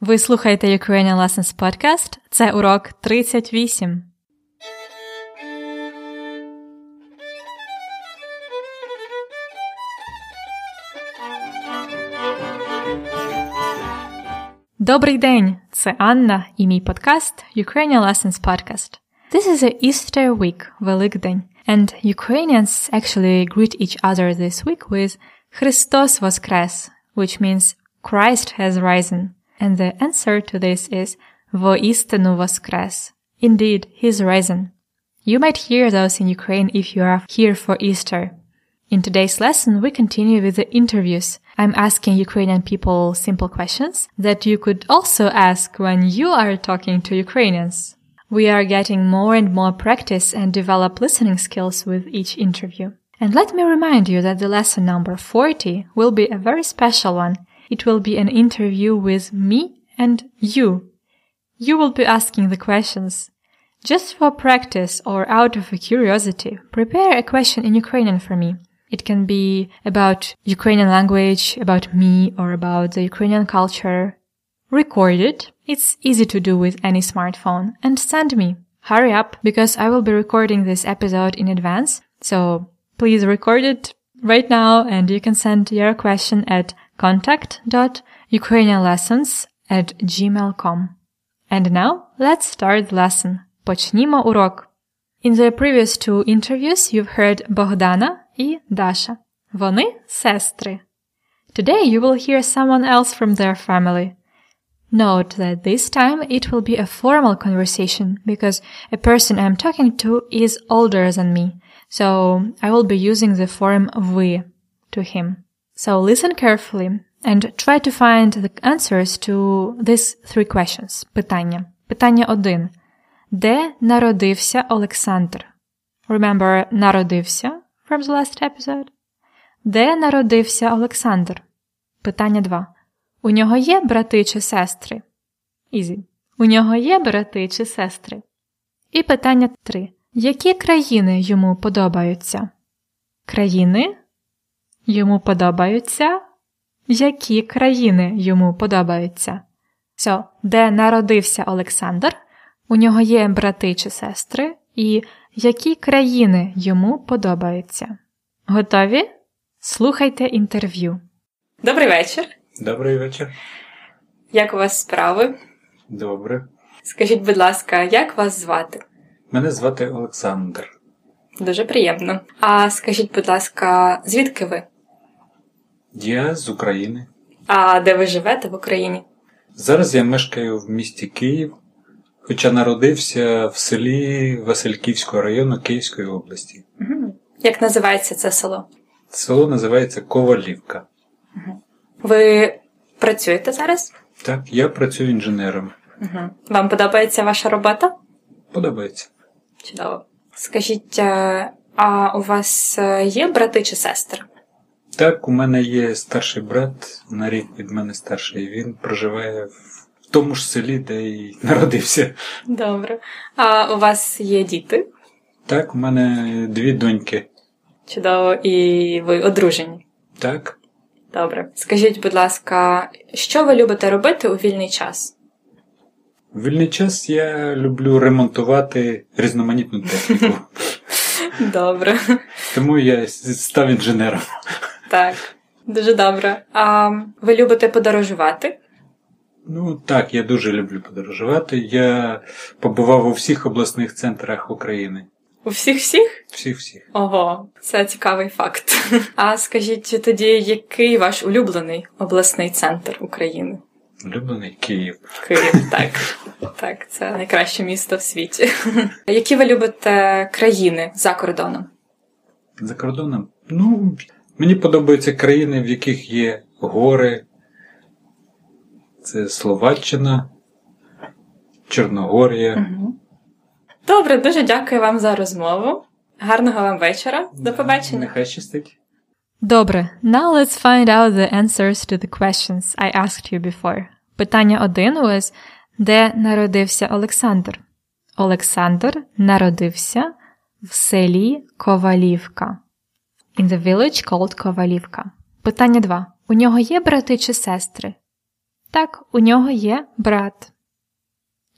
Ви слухаєте Ukrainian Lessons Podcast. Це урок 38. Добрий день! Це Анна і мій подкаст Ukrainian Lessons Podcast. This is a Easter week, Великдень, and Ukrainians actually greet each other this week with Христос Воскрес, which means Christ has risen. And the answer to this is Воістину Воскрес. Indeed, he's risen. You might hear those in Ukraine if you are here for Easter. In today's lesson, we continue with the interviews. I'm asking Ukrainian people simple questions that you could also ask when you are talking to Ukrainians. We are getting more and more practice and develop listening skills with each interview. And let me remind you that the lesson number 40 will be a very special one. it will be an interview with me and you. You will be asking the questions. Just for practice or out of curiosity, prepare a question in Ukrainian for me. It can be about Ukrainian language, about me, or about the Ukrainian culture. Record it. It's easy to do with any smartphone and send me. Hurry up because I will be recording this episode in advance. So please record it right now and you can send your question at contact.ukrainianlessons at gmail.com. And now let's start the lesson. Почнімо урок. In the previous two interviews you've heard Богдана і Даша. Вони сестри. Today you will hear someone else from their family. Note that this time it will be a formal conversation because a person I'm talking to is older than me, so I will be using the form ви to him. So listen carefully and try to find the answers to these three questions. Питання. Питання 1. Де народився Олександр? Remember народився from the last episode? Де народився Олександр? Питання 2. У нього є брати чи сестри? Easy. У нього є брати чи сестри? І питання 3. Які країни йому подобаються? Країни йому подобаються? Які країни йому подобаються? So, де народився Олександр? У нього є брати чи сестри? І які країни йому подобаються? Готові? Слухайте інтерв'ю. Добрий вечір. Добрий вечір. Як у вас справи? Добре. Скажіть, будь ласка, як вас звати? Мене звати Олександр. Дуже приємно. А скажіть, будь ласка, звідки ви? Я з України. А де ви живете в Україні? Зараз я мешкаю в місті Київ, хоча народився в селі Васильківського району Київської області. Угу. Як називається це село? Село називається Ковалівка. Угу. Ви працюєте зараз? Так, я працюю інженером. Угу. Вам подобається ваша робота? Подобається. Чудово. Скажіть, а у вас є брати чи сестри? Так, у мене є старший брат, на рік від мене старший. Він проживає в тому ж селі, де й народився. Добре. А у вас є діти? Так, у мене дві доньки. Чудово, і ви одружені? Так. Добре. Скажіть, будь ласка, що ви любите робити у вільний час? У вільний час я люблю ремонтувати різноманітну техніку. Добре. Тому я став інженером. Так, дуже добре. А ви любите подорожувати? Ну так, я дуже люблю подорожувати. Я побував у всіх обласних центрах України. У всіх всіх? Всіх всіх. Ого, це цікавий факт. А скажіть тоді, який ваш улюблений обласний центр України? Улюблений Київ. Київ, так. Так, це найкраще місто в світі. Які ви любите країни за кордоном? За кордоном? Ну, мені подобаються країни, в яких є гори. Це Словаччина, Чорногорія. Угу. Добре, дуже дякую вам за розмову. Гарного вам вечора. До побачення. Нехай щастить. Добре, now let's find out the answers to the questions I asked you before. Питання один was де народився Олександр? Олександр народився в селі Ковалівка. In the village called Ковалівка. Питання 2. У нього є брати чи сестри? Так, у нього є брат.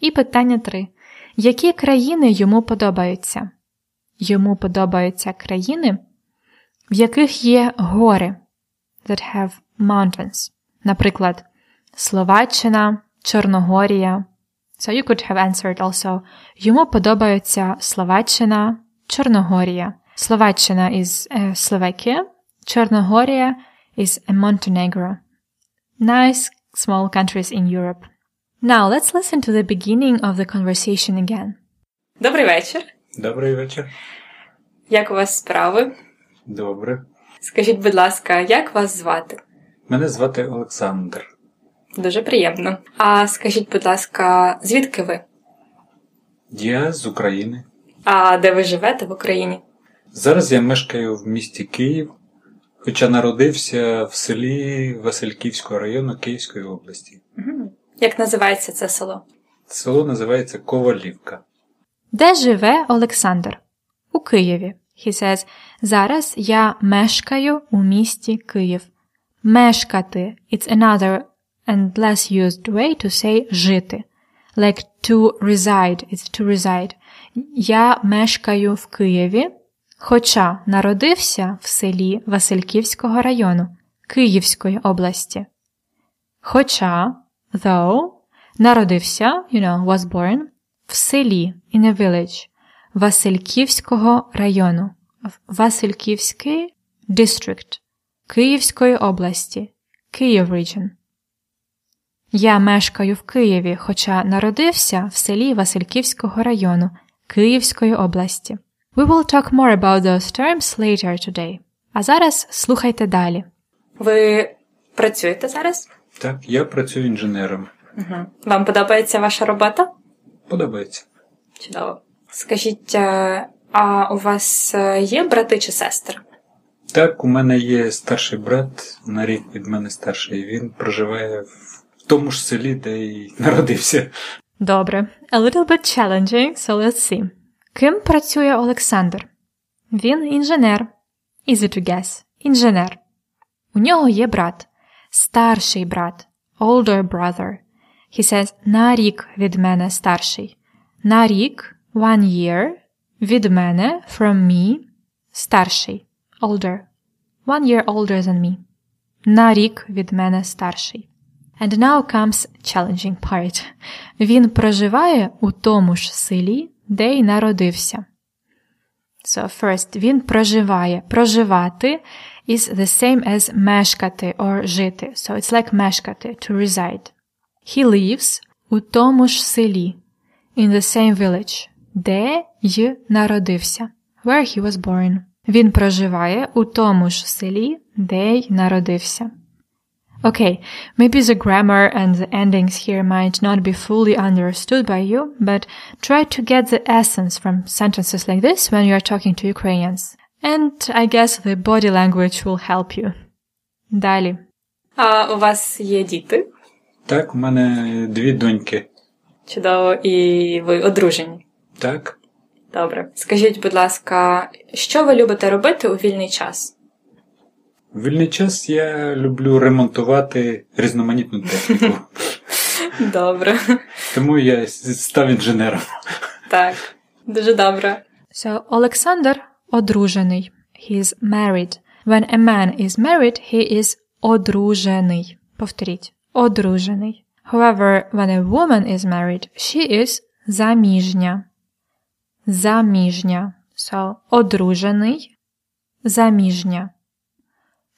І питання три. Які країни йому подобаються? Йому подобаються країни, в яких є гори that have mountains. Наприклад, Словаччина, Чорногорія. So you could have answered also. Йому подобаються Словаччина, Чорногорія. Словаччина is uh, Slovakia. Чорногорія is a Montenegro. Nice small countries in Europe. Now let's listen to the beginning of the conversation again. Добрий вечір. Добрий вечір. Як у вас справи? Добре. Скажіть, будь ласка, як вас звати? Мене звати Олександр. Дуже приємно. А скажіть, будь ласка, звідки ви? Я з України. А де ви живете в Україні? Зараз я мешкаю в місті Київ, хоча народився в селі Васильківського району Київської області. Як називається це село? Село називається Ковалівка. Де живе Олександр? У Києві. He says, зараз я мешкаю у місті Київ. Мешкати – it's another and less used way to say жити. Like to reside, it's to reside. Я мешкаю в Києві, хоча народився в селі Васильківського району Київської області. Хоча, though, народився, you know, was born, в селі, in a village, Васильківського району, Васильківський district, Київської області, Київ region. Я мешкаю в Києві, хоча народився в селі Васильківського району Київської області. We will talk more about those terms later today. А зараз слухайте далі. Ви працюєте зараз? Так, я працюю інженером. Угу. Вам подобається ваша робота? Подобається. Чудово. Скажіть, е, а у вас е, є брати чи сестри? Так, у мене є старший брат, на рік від мене старший. Він проживає в тому ж селі, де й народився. Добре. A little bit challenging, so let's see. Ким працює Олександр? Він інженер. Easy to guess. Інженер. У нього є брат. Старший брат. Older brother. He says, на рік від мене старший. На рік, one year, від мене, from me, старший. Older. One year older than me. На рік від мене старший. And now comes challenging part. Він проживає у тому ж селі, де й народився. So first, він проживає. Проживати is the same as мешкати or жити. So it's like мешкати, to reside. He lives у тому ж селі, in the same village, де й народився, where he was born. Він проживає у тому ж селі, де й народився. Okay, maybe the grammar and the endings here might not be fully understood by you, but try to get the essence from sentences like this when you are talking to Ukrainians. And I guess the body language will help you. Далі. А у вас є діти? Так, у мене дві доньки. Чудово, і ви одружені. Так. Добре. Скажіть, будь ласка, що ви любите робити у вільний час? В вільний час я люблю ремонтувати різноманітну техніку. Добре. Тому я став інженером. Так, дуже добре. So, Олександр одружений. He is married. When a man is married, he is одружений. Повторіть. Одружений. However, when a woman is married, she is заміжня. Заміжня. So, одружений. Заміжня.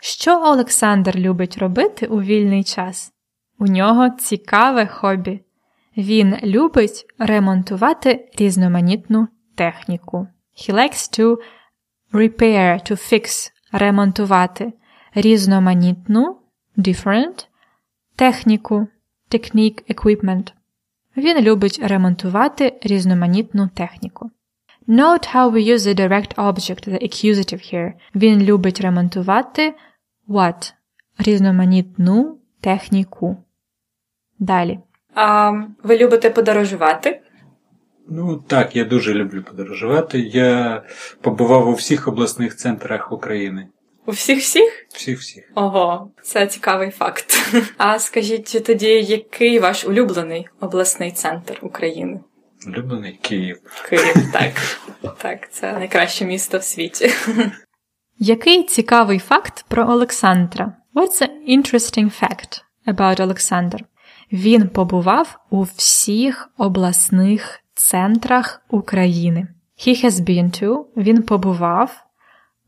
Що Олександр любить робити у вільний час? У нього цікаве хобі. Він любить ремонтувати різноманітну техніку. He likes to repair, to fix, ремонтувати різноманітну, different, техніку, technique, equipment. Він любить ремонтувати різноманітну техніку. Note how we use the direct object, the accusative here. Він любить ремонтувати what? Різноманітну техніку. Далі. А ви любите подорожувати? Ну так, я дуже люблю подорожувати. Я побував у всіх обласних центрах України. У всіх всіх? Всіх всіх. Ого, це цікавий факт. А скажіть тоді, який ваш улюблений обласний центр України? Улюблений Київ. Київ, так. Так, це найкраще місто в світі. Який цікавий факт про Олександра? What's an interesting fact about Alexander? Він побував у всіх обласних центрах України. He has been to, він побував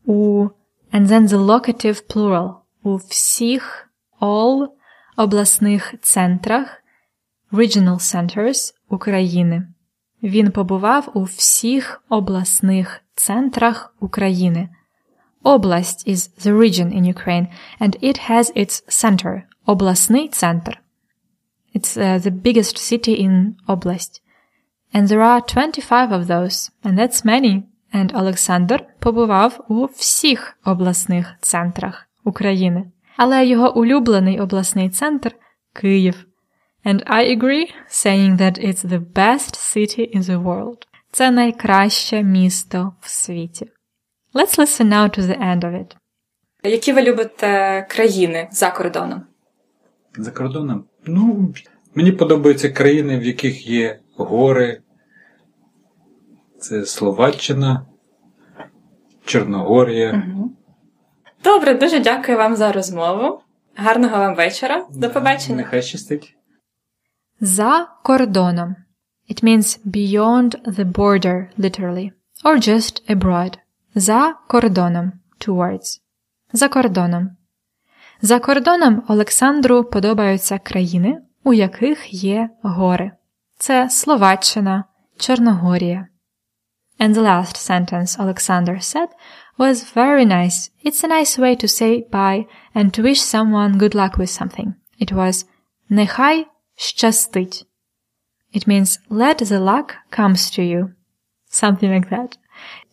у and then the locative plural у всіх all обласних центрах regional centers України. Він побував у всіх обласних центрах України. Область is the region in Ukraine, and it has its center, обласний центр. It's uh, the biggest city in Oblast. And there are 25 of those, and that's many. And Олександр побував у всіх обласних центрах України. Але його улюблений обласний центр Київ. And I agree saying that it's the best city in the world. Це найкраще місто в світі. Let's listen now to the end of it. Які ви любите країни за кордоном? За кордоном. Ну, мені подобаються країни, в яких є гори. Це Словаччина, Чорногорія. Добре, дуже дякую вам за розмову. Гарного вам вечора. До побачення. Нехай щастить. За кордоном. It means beyond the border, literally, or just abroad. За кордоном. Two words. За кордоном. За кордоном Олександру подобаються країни, у яких є гори. Це Словаччина, Чорногорія. And the last sentence Alexander said was very nice. It's a nice way to say bye and to wish someone good luck with something. It was Нехай щастить. It means let the luck comes to you. Something like that.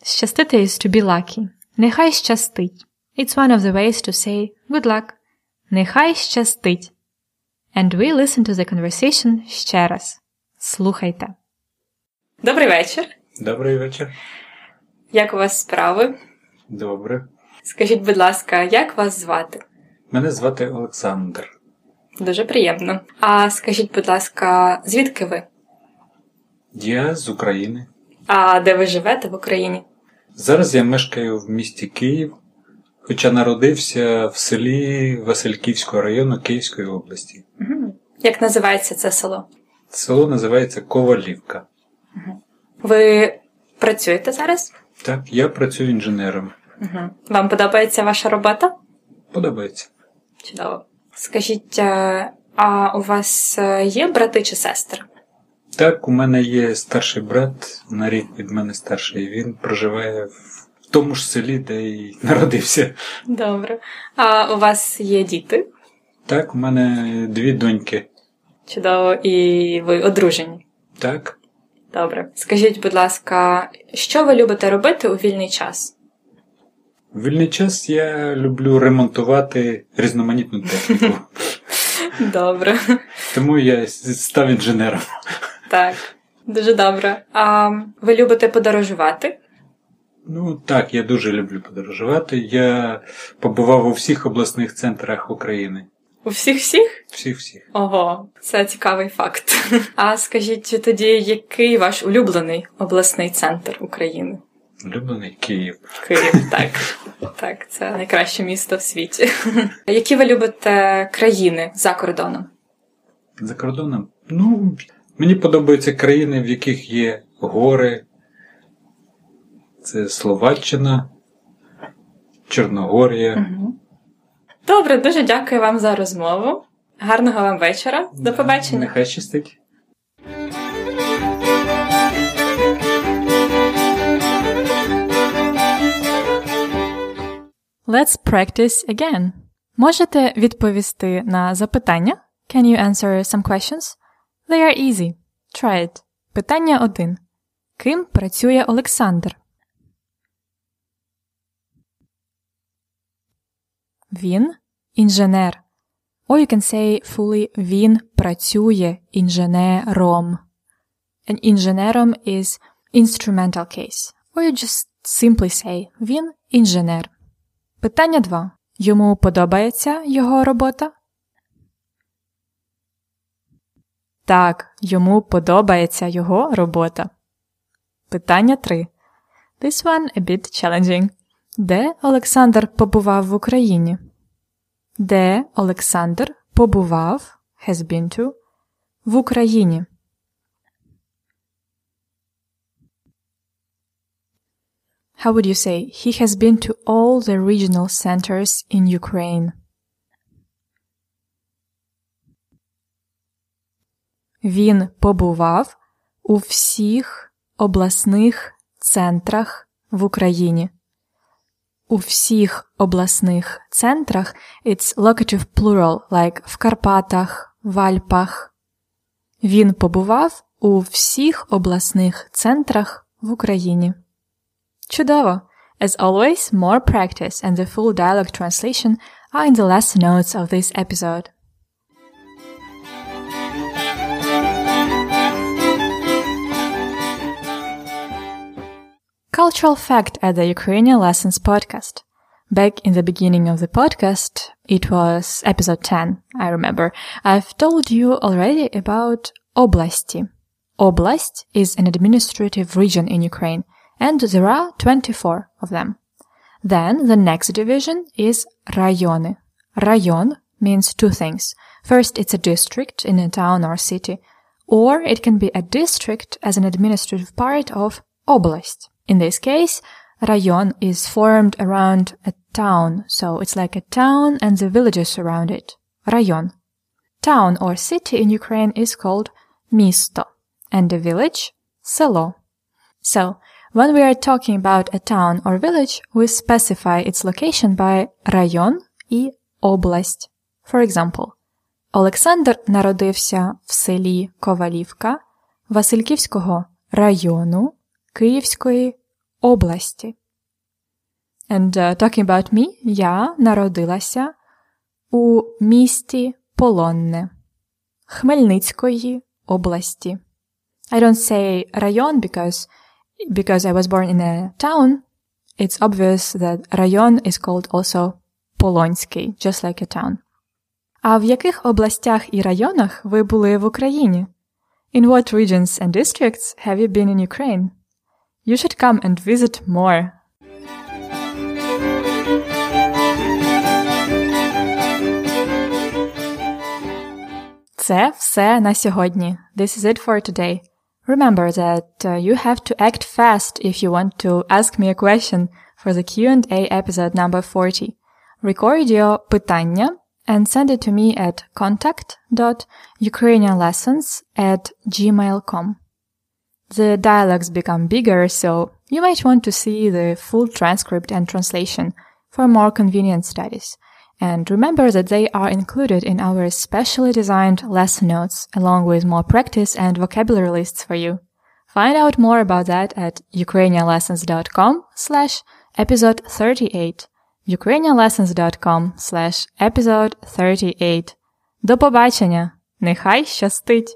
Щастити is to be lucky. Нехай щастить. It's one of the ways to say good luck. Нехай щастить. And we listen to the conversation ще раз. Слухайте. Добрий вечір. Добрий вечір. Як у вас справи? Добре. Скажіть, будь ласка, як вас звати? Мене звати Олександр. Дуже приємно. А скажіть, будь ласка, звідки ви? Я з України. А де ви живете в Україні? Зараз я мешкаю в місті Київ, хоча народився в селі Васильківського району Київської області. Як називається це село? Село називається Ковалівка. Ви працюєте зараз? Так, я працюю інженером. Угу. Вам подобається ваша робота? Подобається. Чудово. Скажіть, е, а у вас е, є брати чи сестри? Так, у мене є старший брат, на рік від мене старший. Він проживає в тому ж селі, де й народився. Добре. А у вас є діти? Так, у мене дві доньки. Чудово, і ви одружені. Так, Добре. Скажіть, будь ласка, що ви любите робити у вільний час? в вільний час я люблю ремонтувати різноманітну техніку. Добре. Тому я став інженером. Так, дуже добре. А ви любите подорожувати? Ну так, я дуже люблю подорожувати. Я побував у всіх обласних центрах України. У всіх всіх? Всіх всіх. Ого, це цікавий факт. А скажіть тоді, який ваш улюблений обласний центр України? Улюблений Київ. Київ, так. Так, це найкраще місто в світі. Які ви любите країни за кордоном? За кордоном. Ну, мені подобаються країни, в яких є гори. Це Словаччина, Чорногорія. Добре, дуже дякую вам за розмову. Гарного вам вечора. До побачення. Нехай щастить. Let's practice again. Можете відповісти на запитання? Can you answer some questions? They are easy. Try it. Питання 1. Ким працює Олександр? Він інженер. Or you can say fully він працює інженером. And інженером is instrumental case. Or you just simply say він інженер. Питання 2. Йому подобається його робота? Так, йому подобається його робота. Питання 3. This one a bit challenging. Де Олександр побував в Україні? Де Олександр побував has been to в Україні? How would you say he has been to all the regional centers in Ukraine? Він побував у всіх обласних центрах в Україні. У всіх обласних центрах it's locative plural, like в Карпатах, в Альпах. Він побував у всіх обласних центрах в Україні. Чудово! As always, more practice and the full dialogue translation are in the lesson notes of this episode. Cultural fact at the Ukrainian Lessons podcast. Back in the beginning of the podcast, it was episode 10, I remember, I've told you already about oblasti. Oblast is an administrative region in Ukraine, and there are 24 of them. Then the next division is rayony. Rayon means two things. First, it's a district in a town or city, or it can be a district as an administrative part of oblast. In this case, rayon is formed around a town, so it's like a town and the villages around it. Rayon. Town or city in Ukraine is called misto, and the village, selo. So, when we are talking about a town or village, we specify its location by rayon і область. For example, Олександр народився в селі Ковалівка Васильківського району Київської області. And uh, talking about me, я народилася у місті Полонне Хмельницької області. I don't say район because because I was born in a town. It's obvious that район is called also Полонський, just like a town. А в яких областях і районах ви були в Україні? In what regions and districts have you been in Ukraine? You should come and visit more. Це все на сьогодні. This is it for today. Remember that uh, you have to act fast if you want to ask me a question for the Q&A episode number 40. Record your питання and send it to me at contact.ukrainianlessons at gmail.com. The dialogues become bigger, so you might want to see the full transcript and translation for more convenient studies. And remember that they are included in our specially designed lesson notes, along with more practice and vocabulary lists for you. Find out more about that at ukrainianlessons.com slash episode 38. ukrainianlessons.com slash episode 38. До побачення! Нехай щастить!